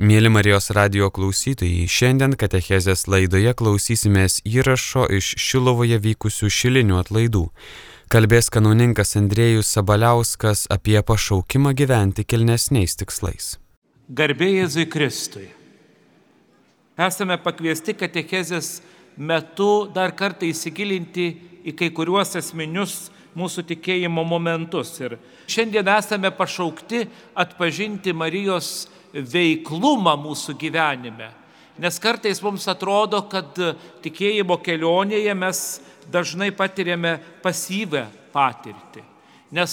Mėly Marijos radio klausytojai, šiandien Katechezės laidoje klausysimės įrašo iš Šilovoje vykusių šilinių atlaidų. Kalbės kanauninkas Andrėjus Sabaliauskas apie pašaukimą gyventi kilnesniais tikslais. Garbėjai Jėzui Kristui. Esame pakviesti Katechezės metu dar kartą įsigilinti į kai kuriuos esminius mūsų tikėjimo momentus. Ir šiandien esame pašaukti atpažinti Marijos veiklumą mūsų gyvenime. Nes kartais mums atrodo, kad tikėjimo kelionėje mes dažnai patiriame pasyvę patirtį. Nes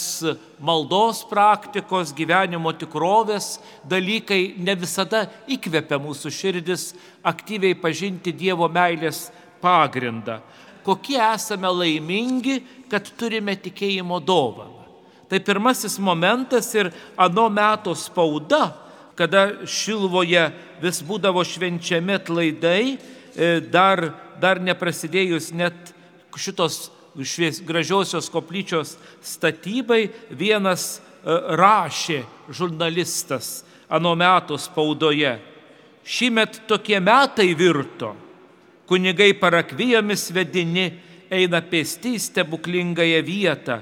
maldos praktikos, gyvenimo tikrovės dalykai ne visada įkvepia mūsų širdis aktyviai pažinti Dievo meilės pagrindą. Kokie esame laimingi, kad turime tikėjimo dovaną. Tai pirmasis momentas ir ano meto spauda kada Šilvoje vis būdavo švenčiami atlaidai, e, dar, dar neprasidėjus net šitos švies, gražiosios koplyčios statybai, vienas e, rašė žurnalistas ano metų spaudoje. Šįmet tokie metai virto, kunigai parakvijomis vedini eina pėsti į stebuklingąją vietą,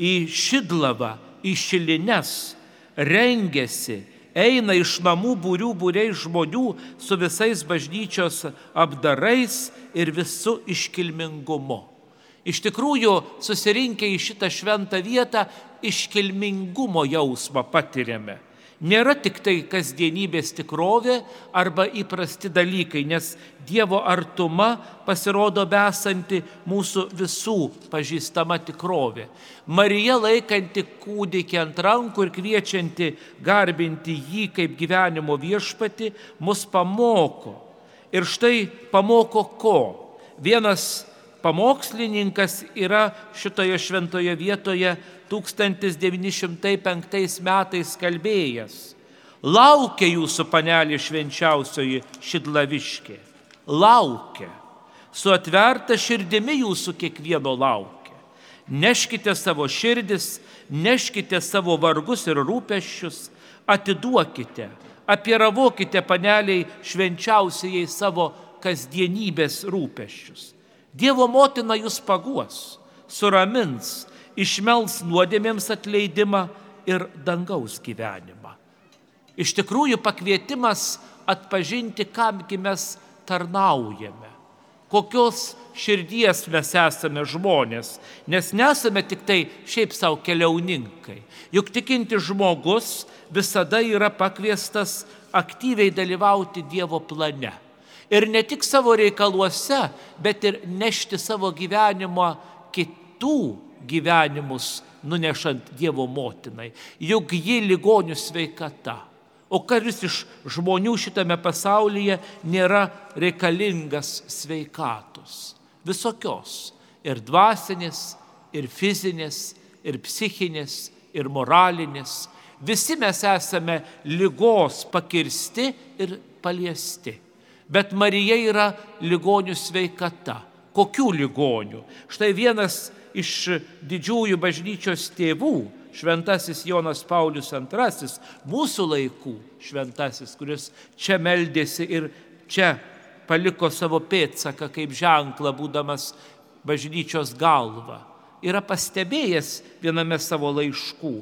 į Šidlavą, į Šilines, rengiasi, eina iš namų būrių būriai žmonių su visais bažnyčios apdarais ir visų iškilmingumu. Iš tikrųjų, susirinkę į šitą šventą vietą, iškilmingumo jausmą patiriame nėra tik tai kasdienybės tikrovė arba įprasti dalykai, nes Dievo artuma pasirodo besanti mūsų visų pažįstama tikrovė. Marija laikanti kūdikį ant rankų ir kviečianti garbinti jį kaip gyvenimo viešpati, mus pamoko. Ir štai pamoko ko? Vienas pamokslininkas yra šitoje šventoje vietoje 1905 metais kalbėjęs. Laukia jūsų panelė švenčiausioji Šidlaviškė. Laukia. Su atverta širdimi jūsų kiekvieno laukia. Neškite savo širdis, neškite savo vargus ir rūpeščius, atiduokite, apieravokite paneliai švenčiausiai savo kasdienybės rūpeščius. Dievo motina jūs paguos, suramins, išmels nuodėmėms atleidimą ir dangaus gyvenimą. Iš tikrųjų pakvietimas atpažinti, kamgi mes tarnaujame, kokios širdies mes esame žmonės, nes nesame tik tai šiaip savo keliauninkai. Juk tikinti žmogus visada yra pakviestas aktyviai dalyvauti Dievo plane. Ir ne tik savo reikaluose, bet ir nešti savo gyvenimą kitų gyvenimus nunešant Dievo motinai. Juk ji ligonių sveikata. O kuris iš žmonių šitame pasaulyje nėra reikalingas sveikatos? Visokios. Ir dvasinės, ir fizinės, ir psichinės, ir moralinės. Visi mes esame lygos pakirsti ir paliesti. Bet Marija yra ligonių sveikata. Kokių ligonių? Štai vienas iš didžiųjų bažnyčios tėvų, šventasis Jonas Paulius II, mūsų laikų šventasis, kuris čia meldėsi ir čia paliko savo pėtsaką kaip ženklą, būdamas bažnyčios galva, yra pastebėjęs viename savo laiškų.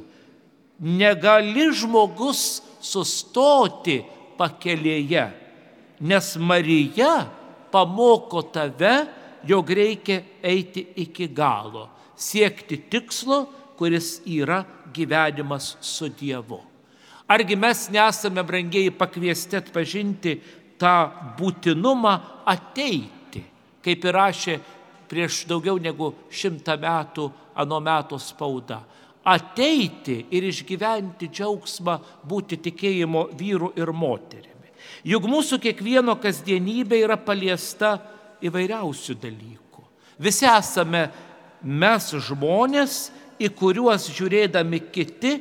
Negali žmogus sustoti pakelėje, nes Marija pamoko tave jog reikia eiti iki galo, siekti tikslo, kuris yra gyvenimas su Dievu. Argi mes nesame brangiai pakviesti atpažinti tą būtinumą ateiti, kaip ir rašė prieš daugiau negu šimtą metų ano metų spauda. Ateiti ir išgyventi džiaugsmą būti tikėjimo vyru ir moterimi. Juk mūsų kiekvieno kasdienybė yra paliesta įvairiausių dalykų. Visi esame mes žmonės, į kuriuos žiūrėdami kiti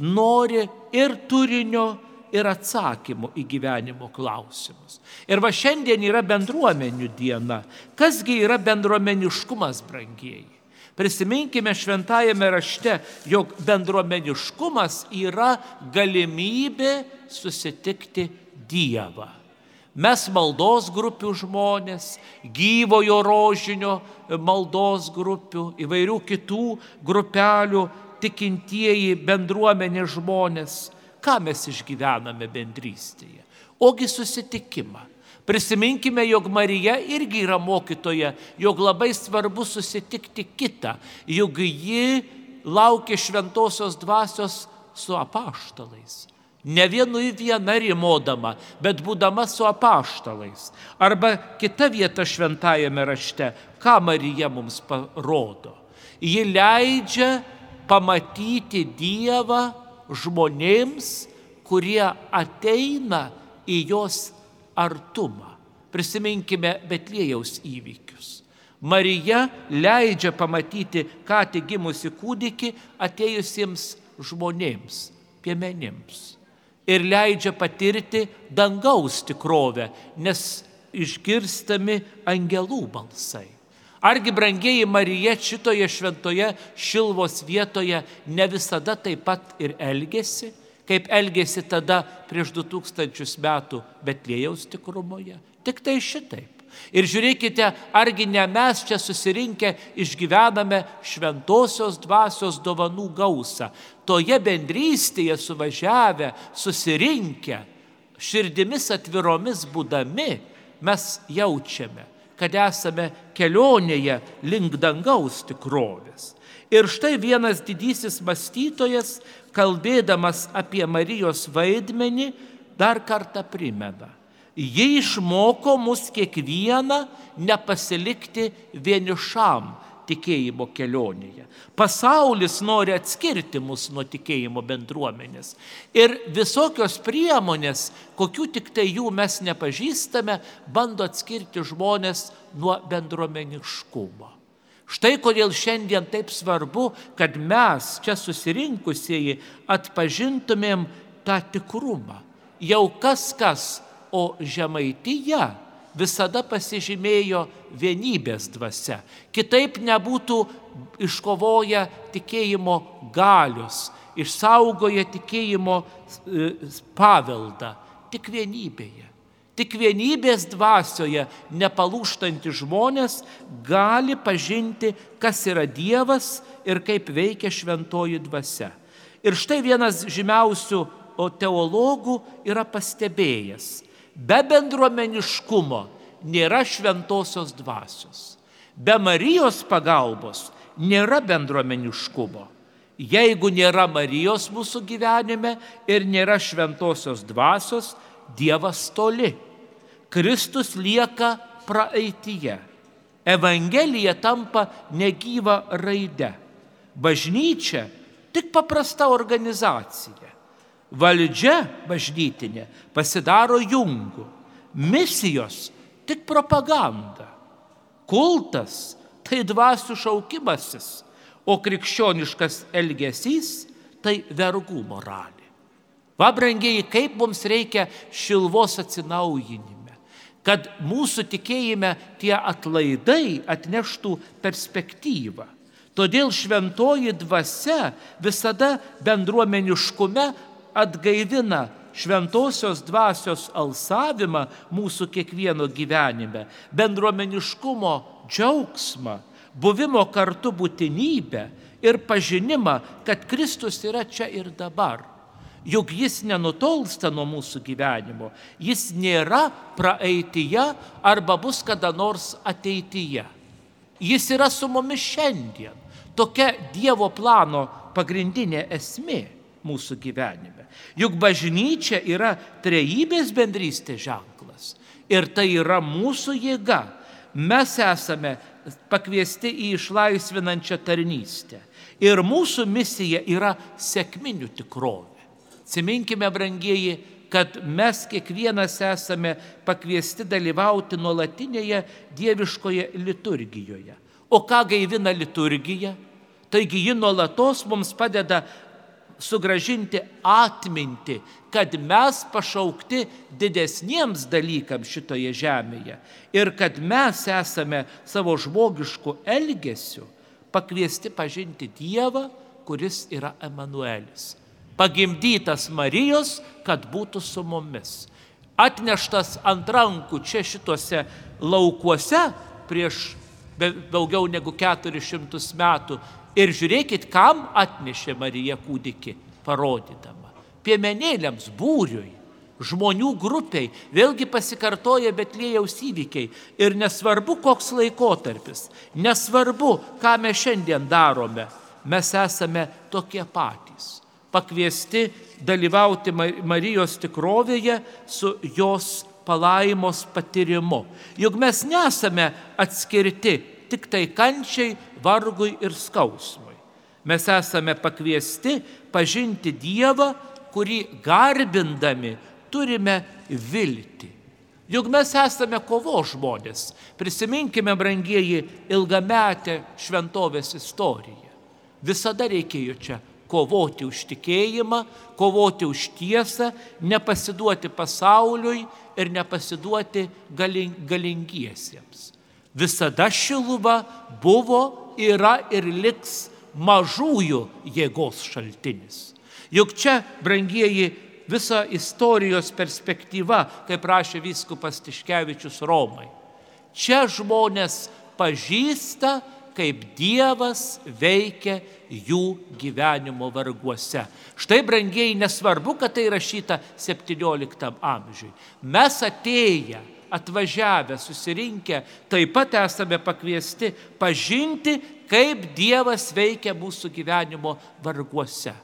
nori ir turinio, ir atsakymų į gyvenimo klausimus. Ir va šiandien yra bendruomenių diena. Kasgi yra bendruomeniškumas, brangieji? Prisiminkime šventajame rašte, jog bendruomeniškumas yra galimybė susitikti Dievą. Mes maldos grupių žmonės, gyvojo rožinio maldos grupių, įvairių kitų grupelių, tikintieji bendruomenė žmonės. Ką mes išgyvename bendrystėje? Ogi susitikimą. Prisiminkime, jog Marija irgi yra mokytoja, jog labai svarbu susitikti kitą, juk ji laukia šventosios dvasios su apaštalais. Ne vienui viena rimodama, bet būdama su apaštalais. Arba kita vieta šventajame rašte, ką Marija mums parodo. Ji leidžia pamatyti Dievą žmonėms, kurie ateina į jos artumą. Prisiminkime Betlėjaus įvykius. Marija leidžia pamatyti ką tik gimusi kūdikį atėjusiems žmonėms, piemenims ir leidžia patirti dangaus tikrovę, nes išgirstami angelų balsai. Argi brangieji Marija šitoje šventoje šilvos vietoje ne visada taip pat ir elgesi, kaip elgėsi tada prieš 2000 metų Betlėjaus tikrumoje? Tik tai šitaip. Ir žiūrėkite, argi ne mes čia susirinkę išgyvename šventosios dvasios dovanų gausą. Toje bendrystėje suvažiavę, susirinkę, širdimis atviromis būdami, mes jaučiame, kad esame kelionėje link dangaus tikrovės. Ir štai vienas didysis mąstytojas, kalbėdamas apie Marijos vaidmenį, dar kartą primena Ji išmoko mus kiekvieną nepasilikti vienišam tikėjimo kelionėje. Pasaulis nori atskirti mus nuo tikėjimo bendruomenės. Ir visokios priemonės, kokių tik tai jų mes nepažįstame, bando atskirti žmonės nuo bendruomeniškumo. Štai kodėl šiandien taip svarbu, kad mes čia susirinkusieji atpažintumėm tą tikrumą. Jau kas kas o Žemaitija visada pasižymėjo vienybės dvasia. Kitaip nebūtų iškovoję tikėjimo galios, išsaugoję tikėjimo e, paveldą. Tik vienybėje. Tik vienybės dvasioje nepalūštanti žmonės gali pažinti, kas yra Dievas ir kaip veikia šventoji dvasia. Ir štai vienas žymiausių teologų yra pastebėjęs, Be bendruomeniškumo nėra šventosios dvasios. Be Marijos pagalbos nėra bendruomeniškumo. Jeigu nėra Marijos mūsų gyvenime ir nėra šventosios dvasios, Dievas toli. Kristus lieka praeityje. Evangelija tampa negyva raide. Bažnyčia tik paprasta organizacija. Valdžia bažnytinė pasidaro jungu. Misijos tik propaganda. Kultas tai dvasių šaukimasis, o krikščioniškas elgesys tai vergų moralė. Vabrangiai, kaip mums reikia šilvos atsinaujinime, kad mūsų tikėjime tie atlaidai atneštų perspektyvą. Todėl šventoji dvasia visada bendruomeniškume atgaivina šventosios dvasios alsavimą mūsų kiekvieno gyvenime, bendruomeniškumo džiaugsmą, buvimo kartu būtinybę ir pažinimą, kad Kristus yra čia ir dabar. Juk jis nenutolsta nuo mūsų gyvenimo, jis nėra praeityje arba bus kada nors ateityje. Jis yra su mumis šiandien. Tokia Dievo plano pagrindinė esmė mūsų gyvenime. Juk bažnyčia yra trejybės bendrystės ženklas. Ir tai yra mūsų jėga. Mes esame pakviesti į išlaisvinančią tarnystę. Ir mūsų misija yra sėkminių tikrovė. Atsiminkime, brangieji, kad mes kiekvienas esame pakviesti dalyvauti nuolatinėje dieviškoje liturgijoje. O ką gaivina liturgija? Taigi ji nuolatos mums padeda sugražinti atmintį, kad mes pašaukti didesniems dalykams šitoje žemėje ir kad mes esame savo žmogišku elgesiu pakviesti pažinti Dievą, kuris yra Emanuelis. Pagimdytas Marijos, kad būtų su mumis. Atneštas ant rankų čia šituose laukuose prieš daugiau negu 400 metų. Ir žiūrėkit, kam atnešė Marija kūdikį, parodydama. Piemenėliams, būriui, žmonių grupiai, vėlgi pasikartoja Betlėjaus įvykiai. Ir nesvarbu, koks laikotarpis, nesvarbu, ką mes šiandien darome, mes esame tokie patys. Pakviesti dalyvauti Marijos tikrovėje su jos palaimos patyrimu. Juk mes nesame atskirti tik tai kančiai, vargui ir skausmui. Mes esame pakviesti pažinti Dievą, kurį garbindami turime viltį. Juk mes esame kovo žmonės. Prisiminkime, brangieji, ilgametę šventovės istoriją. Visada reikėjo čia kovoti už tikėjimą, kovoti už tiesą, nepasiduoti pasauliui ir nepasiduoti galingiesiems. Visada šiluva buvo, yra ir liks mažųjų jėgos šaltinis. Juk čia, brangieji, visa istorijos perspektyva, kaip rašė vyskupas Tiškevičius Romai. Čia žmonės pažįsta, kaip Dievas veikia jų gyvenimo varguose. Štai, brangiai, nesvarbu, kad tai rašyta 17 amžiui. Mes atėję, atvažiavę, susirinkę, taip pat esame pakviesti pažinti, kaip Dievas veikia mūsų gyvenimo varguose.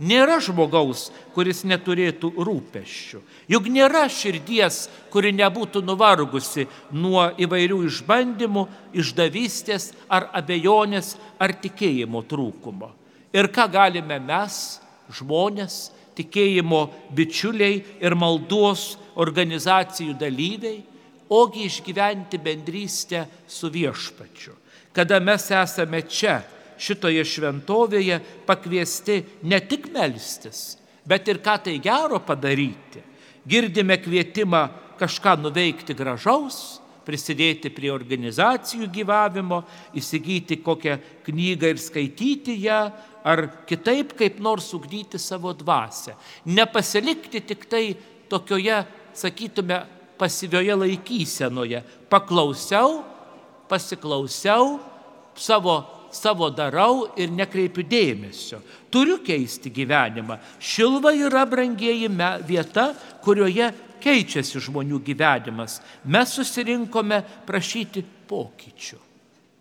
Nėra žmogaus, kuris neturėtų rūpeščių. Juk nėra širdies, kuri nebūtų nuvargusi nuo įvairių išbandymų, išdavystės ar abejonės ar tikėjimo trūkumo. Ir ką galime mes, žmonės, tikėjimo bičiuliai ir maldos organizacijų dalyviai, ogi išgyventi bendrystę su viešpačiu. Kada mes esame čia, šitoje šventovėje pakviesti ne tik melstis, bet ir ką tai gero padaryti. Girdime kvietimą kažką nuveikti gražaus, prisidėti prie organizacijų gyvavimo, įsigyti kokią knygą ir skaityti ją, ar kitaip kaip nors ugdyti savo dvasę. Nepasilikti tik tai tokioje, sakytume, pasyvioje laikysenoje. Paklausiau, pasiklausiau, savo savo darau ir nekreipiu dėmesio. Turiu keisti gyvenimą. Šilva yra brangieji vieta, kurioje keičiasi žmonių gyvenimas. Mes susirinkome prašyti pokyčių.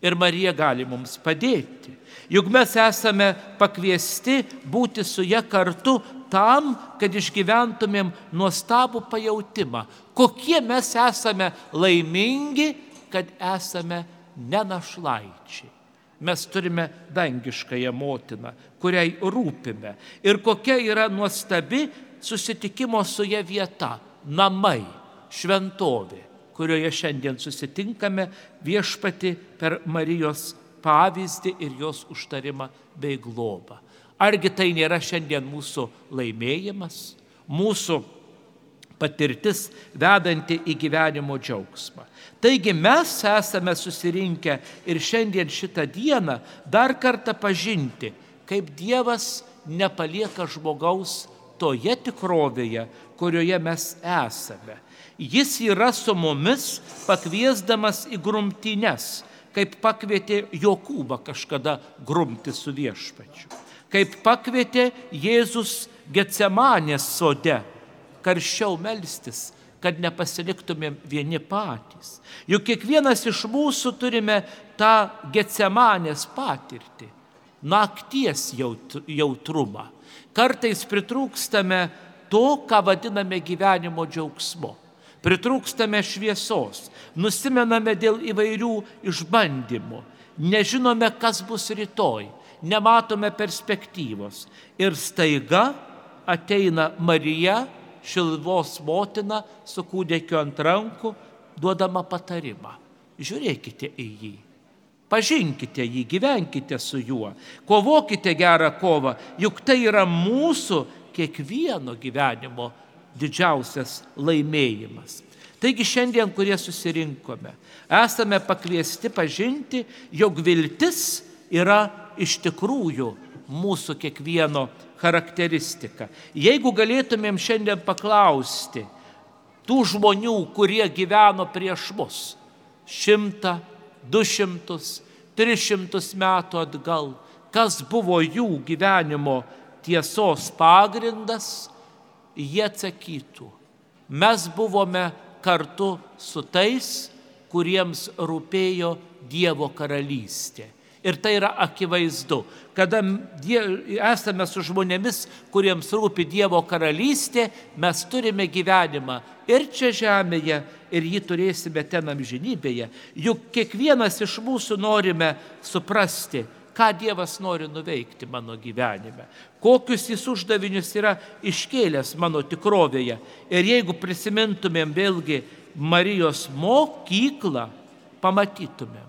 Ir Marija gali mums padėti. Juk mes esame pakviesti būti su ją kartu tam, kad išgyventumėm nuostabų pajūtimą, kokie mes esame laimingi, kad esame nenašlaičiai mes turime dangiškąją motiną, kuriai rūpime. Ir kokia yra nuostabi susitikimo su ją vieta - namai, šventovė, kurioje šiandien susitinkame viešpati per Marijos pavyzdį ir jos užtarimą bei globą. Argi tai nėra šiandien mūsų laimėjimas, mūsų patirtis vedanti į gyvenimo džiaugsmą. Taigi mes esame susirinkę ir šiandien šitą dieną dar kartą pažinti, kaip Dievas nepalieka žmogaus toje tikrovėje, kurioje mes esame. Jis yra su mumis pakviesdamas į grumtynes, kaip pakvietė Jokūbą kažkada grumti su viešpačiu, kaip pakvietė Jėzus Getsemanės sode karščiau melstis, kad nepasiliktumėm vieni patys. Juk kiekvienas iš mūsų turime tą getsemanės patirtį, nakties jautrumą. Kartais pritrūkstame to, ką vadiname gyvenimo džiaugsmu. Pritrūkstame šviesos, nusimename dėl įvairių išbandymų, nežinome, kas bus rytoj, nematome perspektyvos. Ir staiga ateina Marija, šilvos motina su kūdikiu ant rankų, duodama patarimą. Žiūrėkite į jį. Pažinkite jį, gyvenkite su juo, kovokite gerą kovą, juk tai yra mūsų kiekvieno gyvenimo didžiausias laimėjimas. Taigi šiandien, kurie susirinkome, esame pakviesti pažinti, jog viltis yra iš tikrųjų mūsų kiekvieno charakteristika. Jeigu galėtumėm šiandien paklausti tų žmonių, kurie gyveno prieš mus šimtą, du šimtus, tris šimtus metų atgal, kas buvo jų gyvenimo tiesos pagrindas, jie atsakytų, mes buvome kartu su tais, kuriems rūpėjo Dievo karalystė. Ir tai yra akivaizdu, kada esame su žmonėmis, kuriems rūpi Dievo karalystė, mes turime gyvenimą ir čia žemėje, ir jį turėsime ten amžinybėje. Juk kiekvienas iš mūsų norime suprasti, ką Dievas nori nuveikti mano gyvenime, kokius jis uždavinius yra iškėlęs mano tikrovėje. Ir jeigu prisimintumėm vėlgi Marijos mokyklą, pamatytumėm,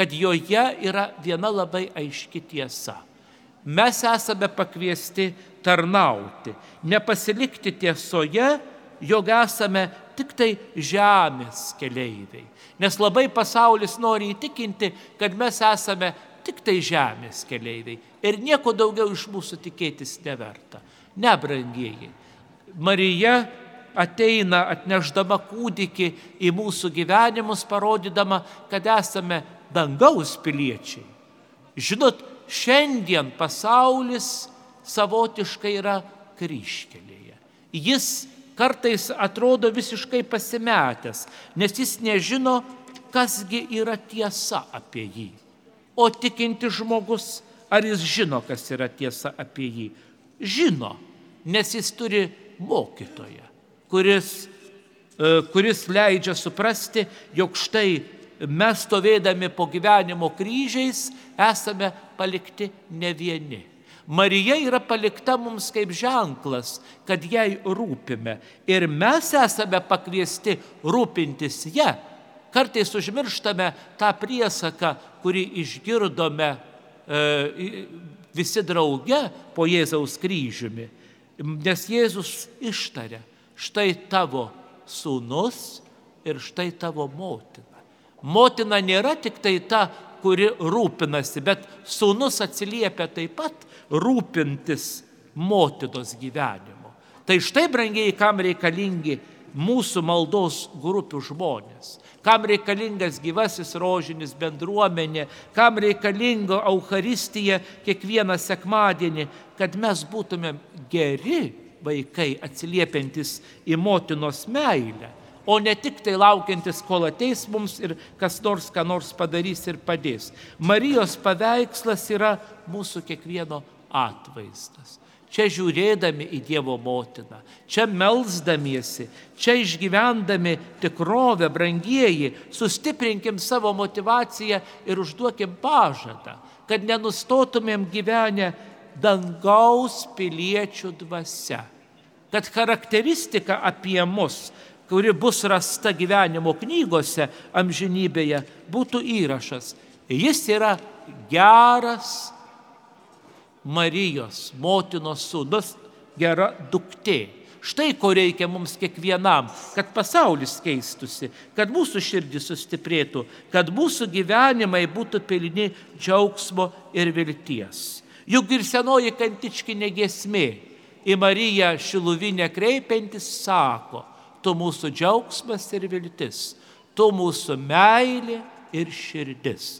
kad joje yra viena labai aiški tiesa. Mes esame pakviesti tarnauti, nepasilikti tiesoje, jog esame tik tai žemės keleiviai. Nes labai pasaulis nori įtikinti, kad mes esame tik tai žemės keleiviai ir nieko daugiau iš mūsų tikėtis neverta. Nebrangieji. Marija ateina atneždama kūdikį į mūsų gyvenimus, parodydama, kad esame dangaus piliečiai. Žinot, šiandien pasaulis savotiškai yra kryškelėje. Jis kartais atrodo visiškai pasimetęs, nes jis nežino, kasgi yra tiesa apie jį. O tikinti žmogus, ar jis žino, kas yra tiesa apie jį? Žino, nes jis turi mokytoją, kuris, e, kuris leidžia suprasti, jog štai mes stovėdami po gyvenimo kryžiais esame palikti ne vieni. Marija yra palikta mums kaip ženklas, kad jai rūpime. Ir mes esame pakviesti rūpintis ją Kartais užmirštame tą priesaką, kurį išgirdome e, visi drauge po Jėzaus kryžiumi. Nes Jėzus ištarė, štai tavo sūnus ir štai tavo motina. Motina nėra tik tai ta, kuri rūpinasi, bet sūnus atsiliepia taip pat rūpintis motinos gyvenimu. Tai štai, brangiai, kam reikalingi mūsų maldos grupių žmonės kam reikalingas gyvasis rožinis bendruomenė, kam reikalinga Euharistija kiekvieną sekmadienį, kad mes būtumėm geri vaikai atsiliepiantis į motinos meilę, o ne tik tai laukiantis, kol ateis mums ir kas nors ką nors padarys ir padės. Marijos paveikslas yra mūsų kiekvieno atvaizdas čia žiūrėdami į Dievo motiną, čia melzdamiesi, čia išgyvendami tikrovę, brangieji, sustiprinkim savo motivaciją ir užduokim pažadą, kad nenustotumėm gyvenę dangaus piliečių dvasia, kad charakteristika apie mus, kuri bus rasta gyvenimo knygose amžinybėje, būtų įrašas. Jis yra geras, Marijos, motinos sūnus, gera duktė. Štai ko reikia mums kiekvienam, kad pasaulis keistusi, kad mūsų širdis sustiprėtų, kad mūsų gyvenimai būtų pilni džiaugsmo ir vilties. Juk ir senoji kantičkinė gesmė į Mariją šiluvinę kreipiantis sako, tu mūsų džiaugsmas ir viltis, tu mūsų meilė ir širdis.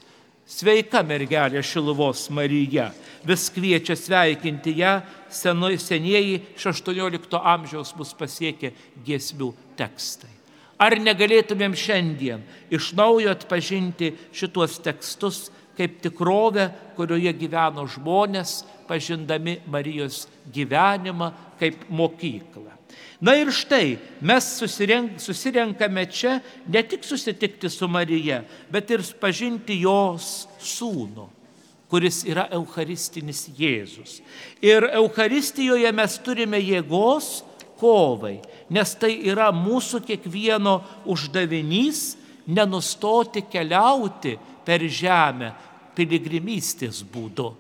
Sveika mergelė Šiluvos Marija, vis kviečia sveikinti ją, senu, senieji 16 amžiaus mus pasiekė giesmių tekstai. Ar negalėtumėm šiandien iš naujo atpažinti šituos tekstus kaip tikrovę, kurioje gyveno žmonės, pažindami Marijos gyvenimą kaip mokyklą. Na ir štai mes susirenk, susirenkame čia ne tik susitikti su Marija, bet ir pažinti jos sūnų, kuris yra Eucharistinis Jėzus. Ir Eucharistijoje mes turime jėgos kovai, nes tai yra mūsų kiekvieno uždavinys nenustoti keliauti per žemę piligrimystės būdu.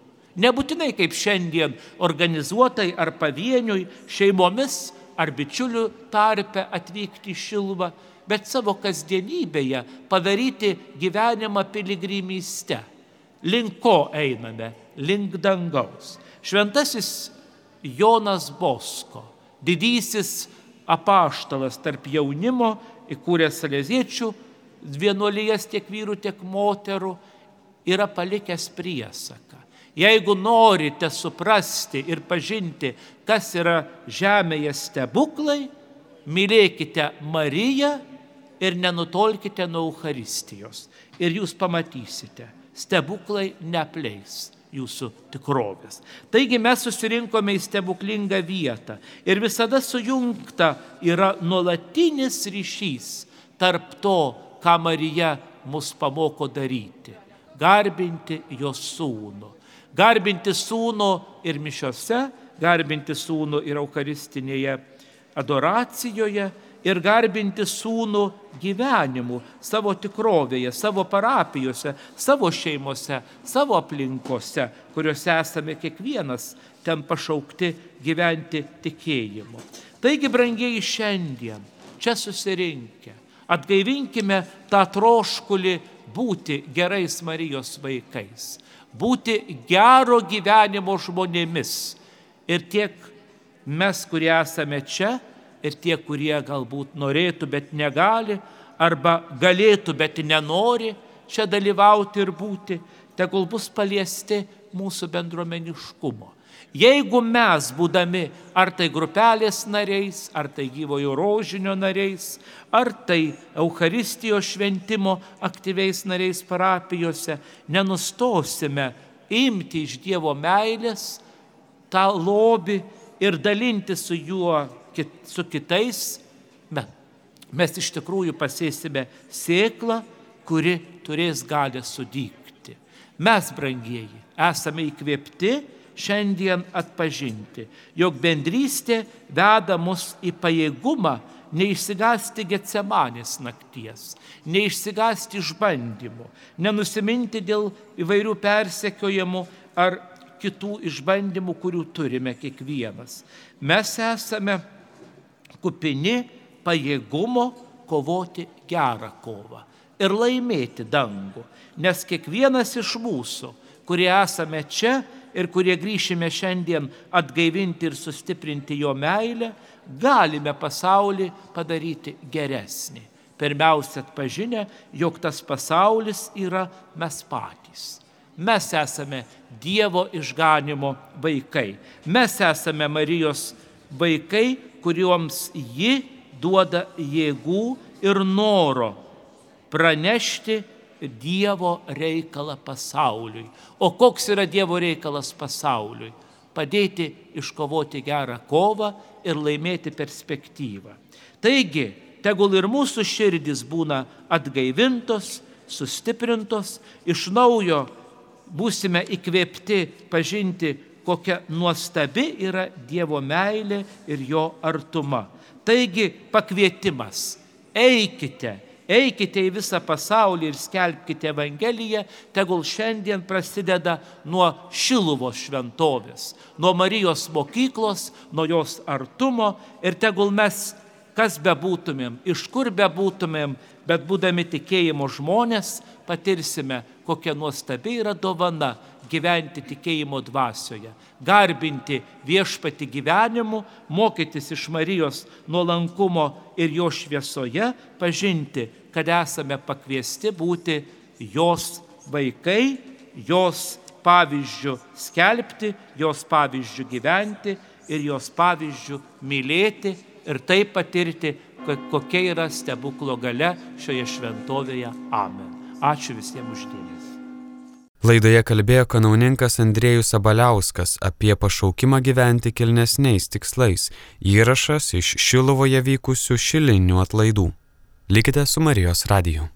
Nebūtinai kaip šiandien organizuotai ar pavieniui šeimomis ar bičiulių tarpe atvykti į Šilvą, bet savo kasdienybėje padaryti gyvenimą piligrimyste. Link ko einame? Link dangaus. Šventasis Jonas Bosko, didysis apaštalas tarp jaunimo, įkūręs salėziečių vienuolijas tiek vyrų, tiek moterų, yra palikęs priesaką. Jeigu norite suprasti ir pažinti, kas yra žemėje stebuklai, mylėkite Mariją ir nenutolkite nuo Euharistijos. Ir jūs pamatysite, stebuklai nepleis jūsų tikrovės. Taigi mes susirinkome į stebuklingą vietą ir visada sujungta yra nuolatinis ryšys tarp to, ką Marija mus pamoko daryti - garbinti jos sūnų. Garbinti sūnų ir mišiose, garbinti sūnų ir eucharistinėje adoracijoje ir garbinti sūnų gyvenimu, savo tikrovėje, savo parapijose, savo šeimose, savo aplinkose, kuriuose esame kiekvienas ten pašaukti gyventi tikėjimu. Taigi, brangiai, šiandien čia susirinkę, atgaivinkime tą troškulį būti gerais Marijos vaikais, būti gero gyvenimo žmonėmis. Ir tiek mes, kurie esame čia, ir tie, kurie galbūt norėtų, bet negali, arba galėtų, bet nenori čia dalyvauti ir būti, tegul bus paliesti mūsų bendruomeniškumo. Jeigu mes, būdami ar tai grupelės nariais, ar tai gyvojo rožinio nariais, ar tai Euharistijos šventimo aktyviais nariais parapijose, nenustosime imti iš Dievo meilės tą lobį ir dalinti su juo su kitais, mes iš tikrųjų pasėsime sėklą, kuri turės galę sudygti. Mes, brangieji, esame įkvėpti šiandien atpažinti, jog bendrystė veda mus į pajėgumą neišsigasti getsemanės nakties, neišsigasti išbandymų, nenusiminti dėl įvairių persekiojimų ar kitų išbandymų, kurių turime kiekvienas. Mes esame kupini pajėgumo kovoti gerą kovą ir laimėti dangų. Nes kiekvienas iš mūsų, kurie esame čia ir kurie grįšime šiandien atgaivinti ir sustiprinti jo meilę, galime pasaulį padaryti geresnį. Pirmiausia, atpažinę, jog tas pasaulis yra mes patys. Mes esame Dievo išganimo vaikai. Mes esame Marijos vaikai, kuriuoms ji duoda jėgų ir noro pranešti Dievo reikalą pasauliui. O koks yra Dievo reikalas pasauliui? Padėti iškovoti gerą kovą ir laimėti perspektyvą. Taigi, tegul ir mūsų širdis būna atgaivintos, sustiprintos, iš naujo būsime įkvėpti pažinti kokia nuostabi yra Dievo meilė ir jo artuma. Taigi pakvietimas - eikite, eikite į visą pasaulį ir skelbkite Evangeliją, tegul šiandien prasideda nuo Šiluvos šventovės, nuo Marijos mokyklos, nuo jos artumo ir tegul mes, kas bebūtumėm, iš kur bebūtumėm, bet būdami tikėjimo žmonės, patirsime, kokia nuostabi yra dovana gyventi tikėjimo dvasioje, garbinti viešpati gyvenimu, mokytis iš Marijos nuolankumo ir jo šviesoje, pažinti, kad esame pakviesti būti jos vaikai, jos pavyzdžių skelbti, jos pavyzdžių gyventi ir jos pavyzdžių mylėti ir taip patirti, kokia yra stebuklo gale šioje šventovėje. Amen. Ačiū visiems uždėmesi. Laidoje kalbėjo kanauninkas Andrėjus Sabaliauskas apie pašaukimą gyventi kilnesniais tikslais. Įrašas iš Šilovoje vykusių šilinių atlaidų. Likite su Marijos radiju.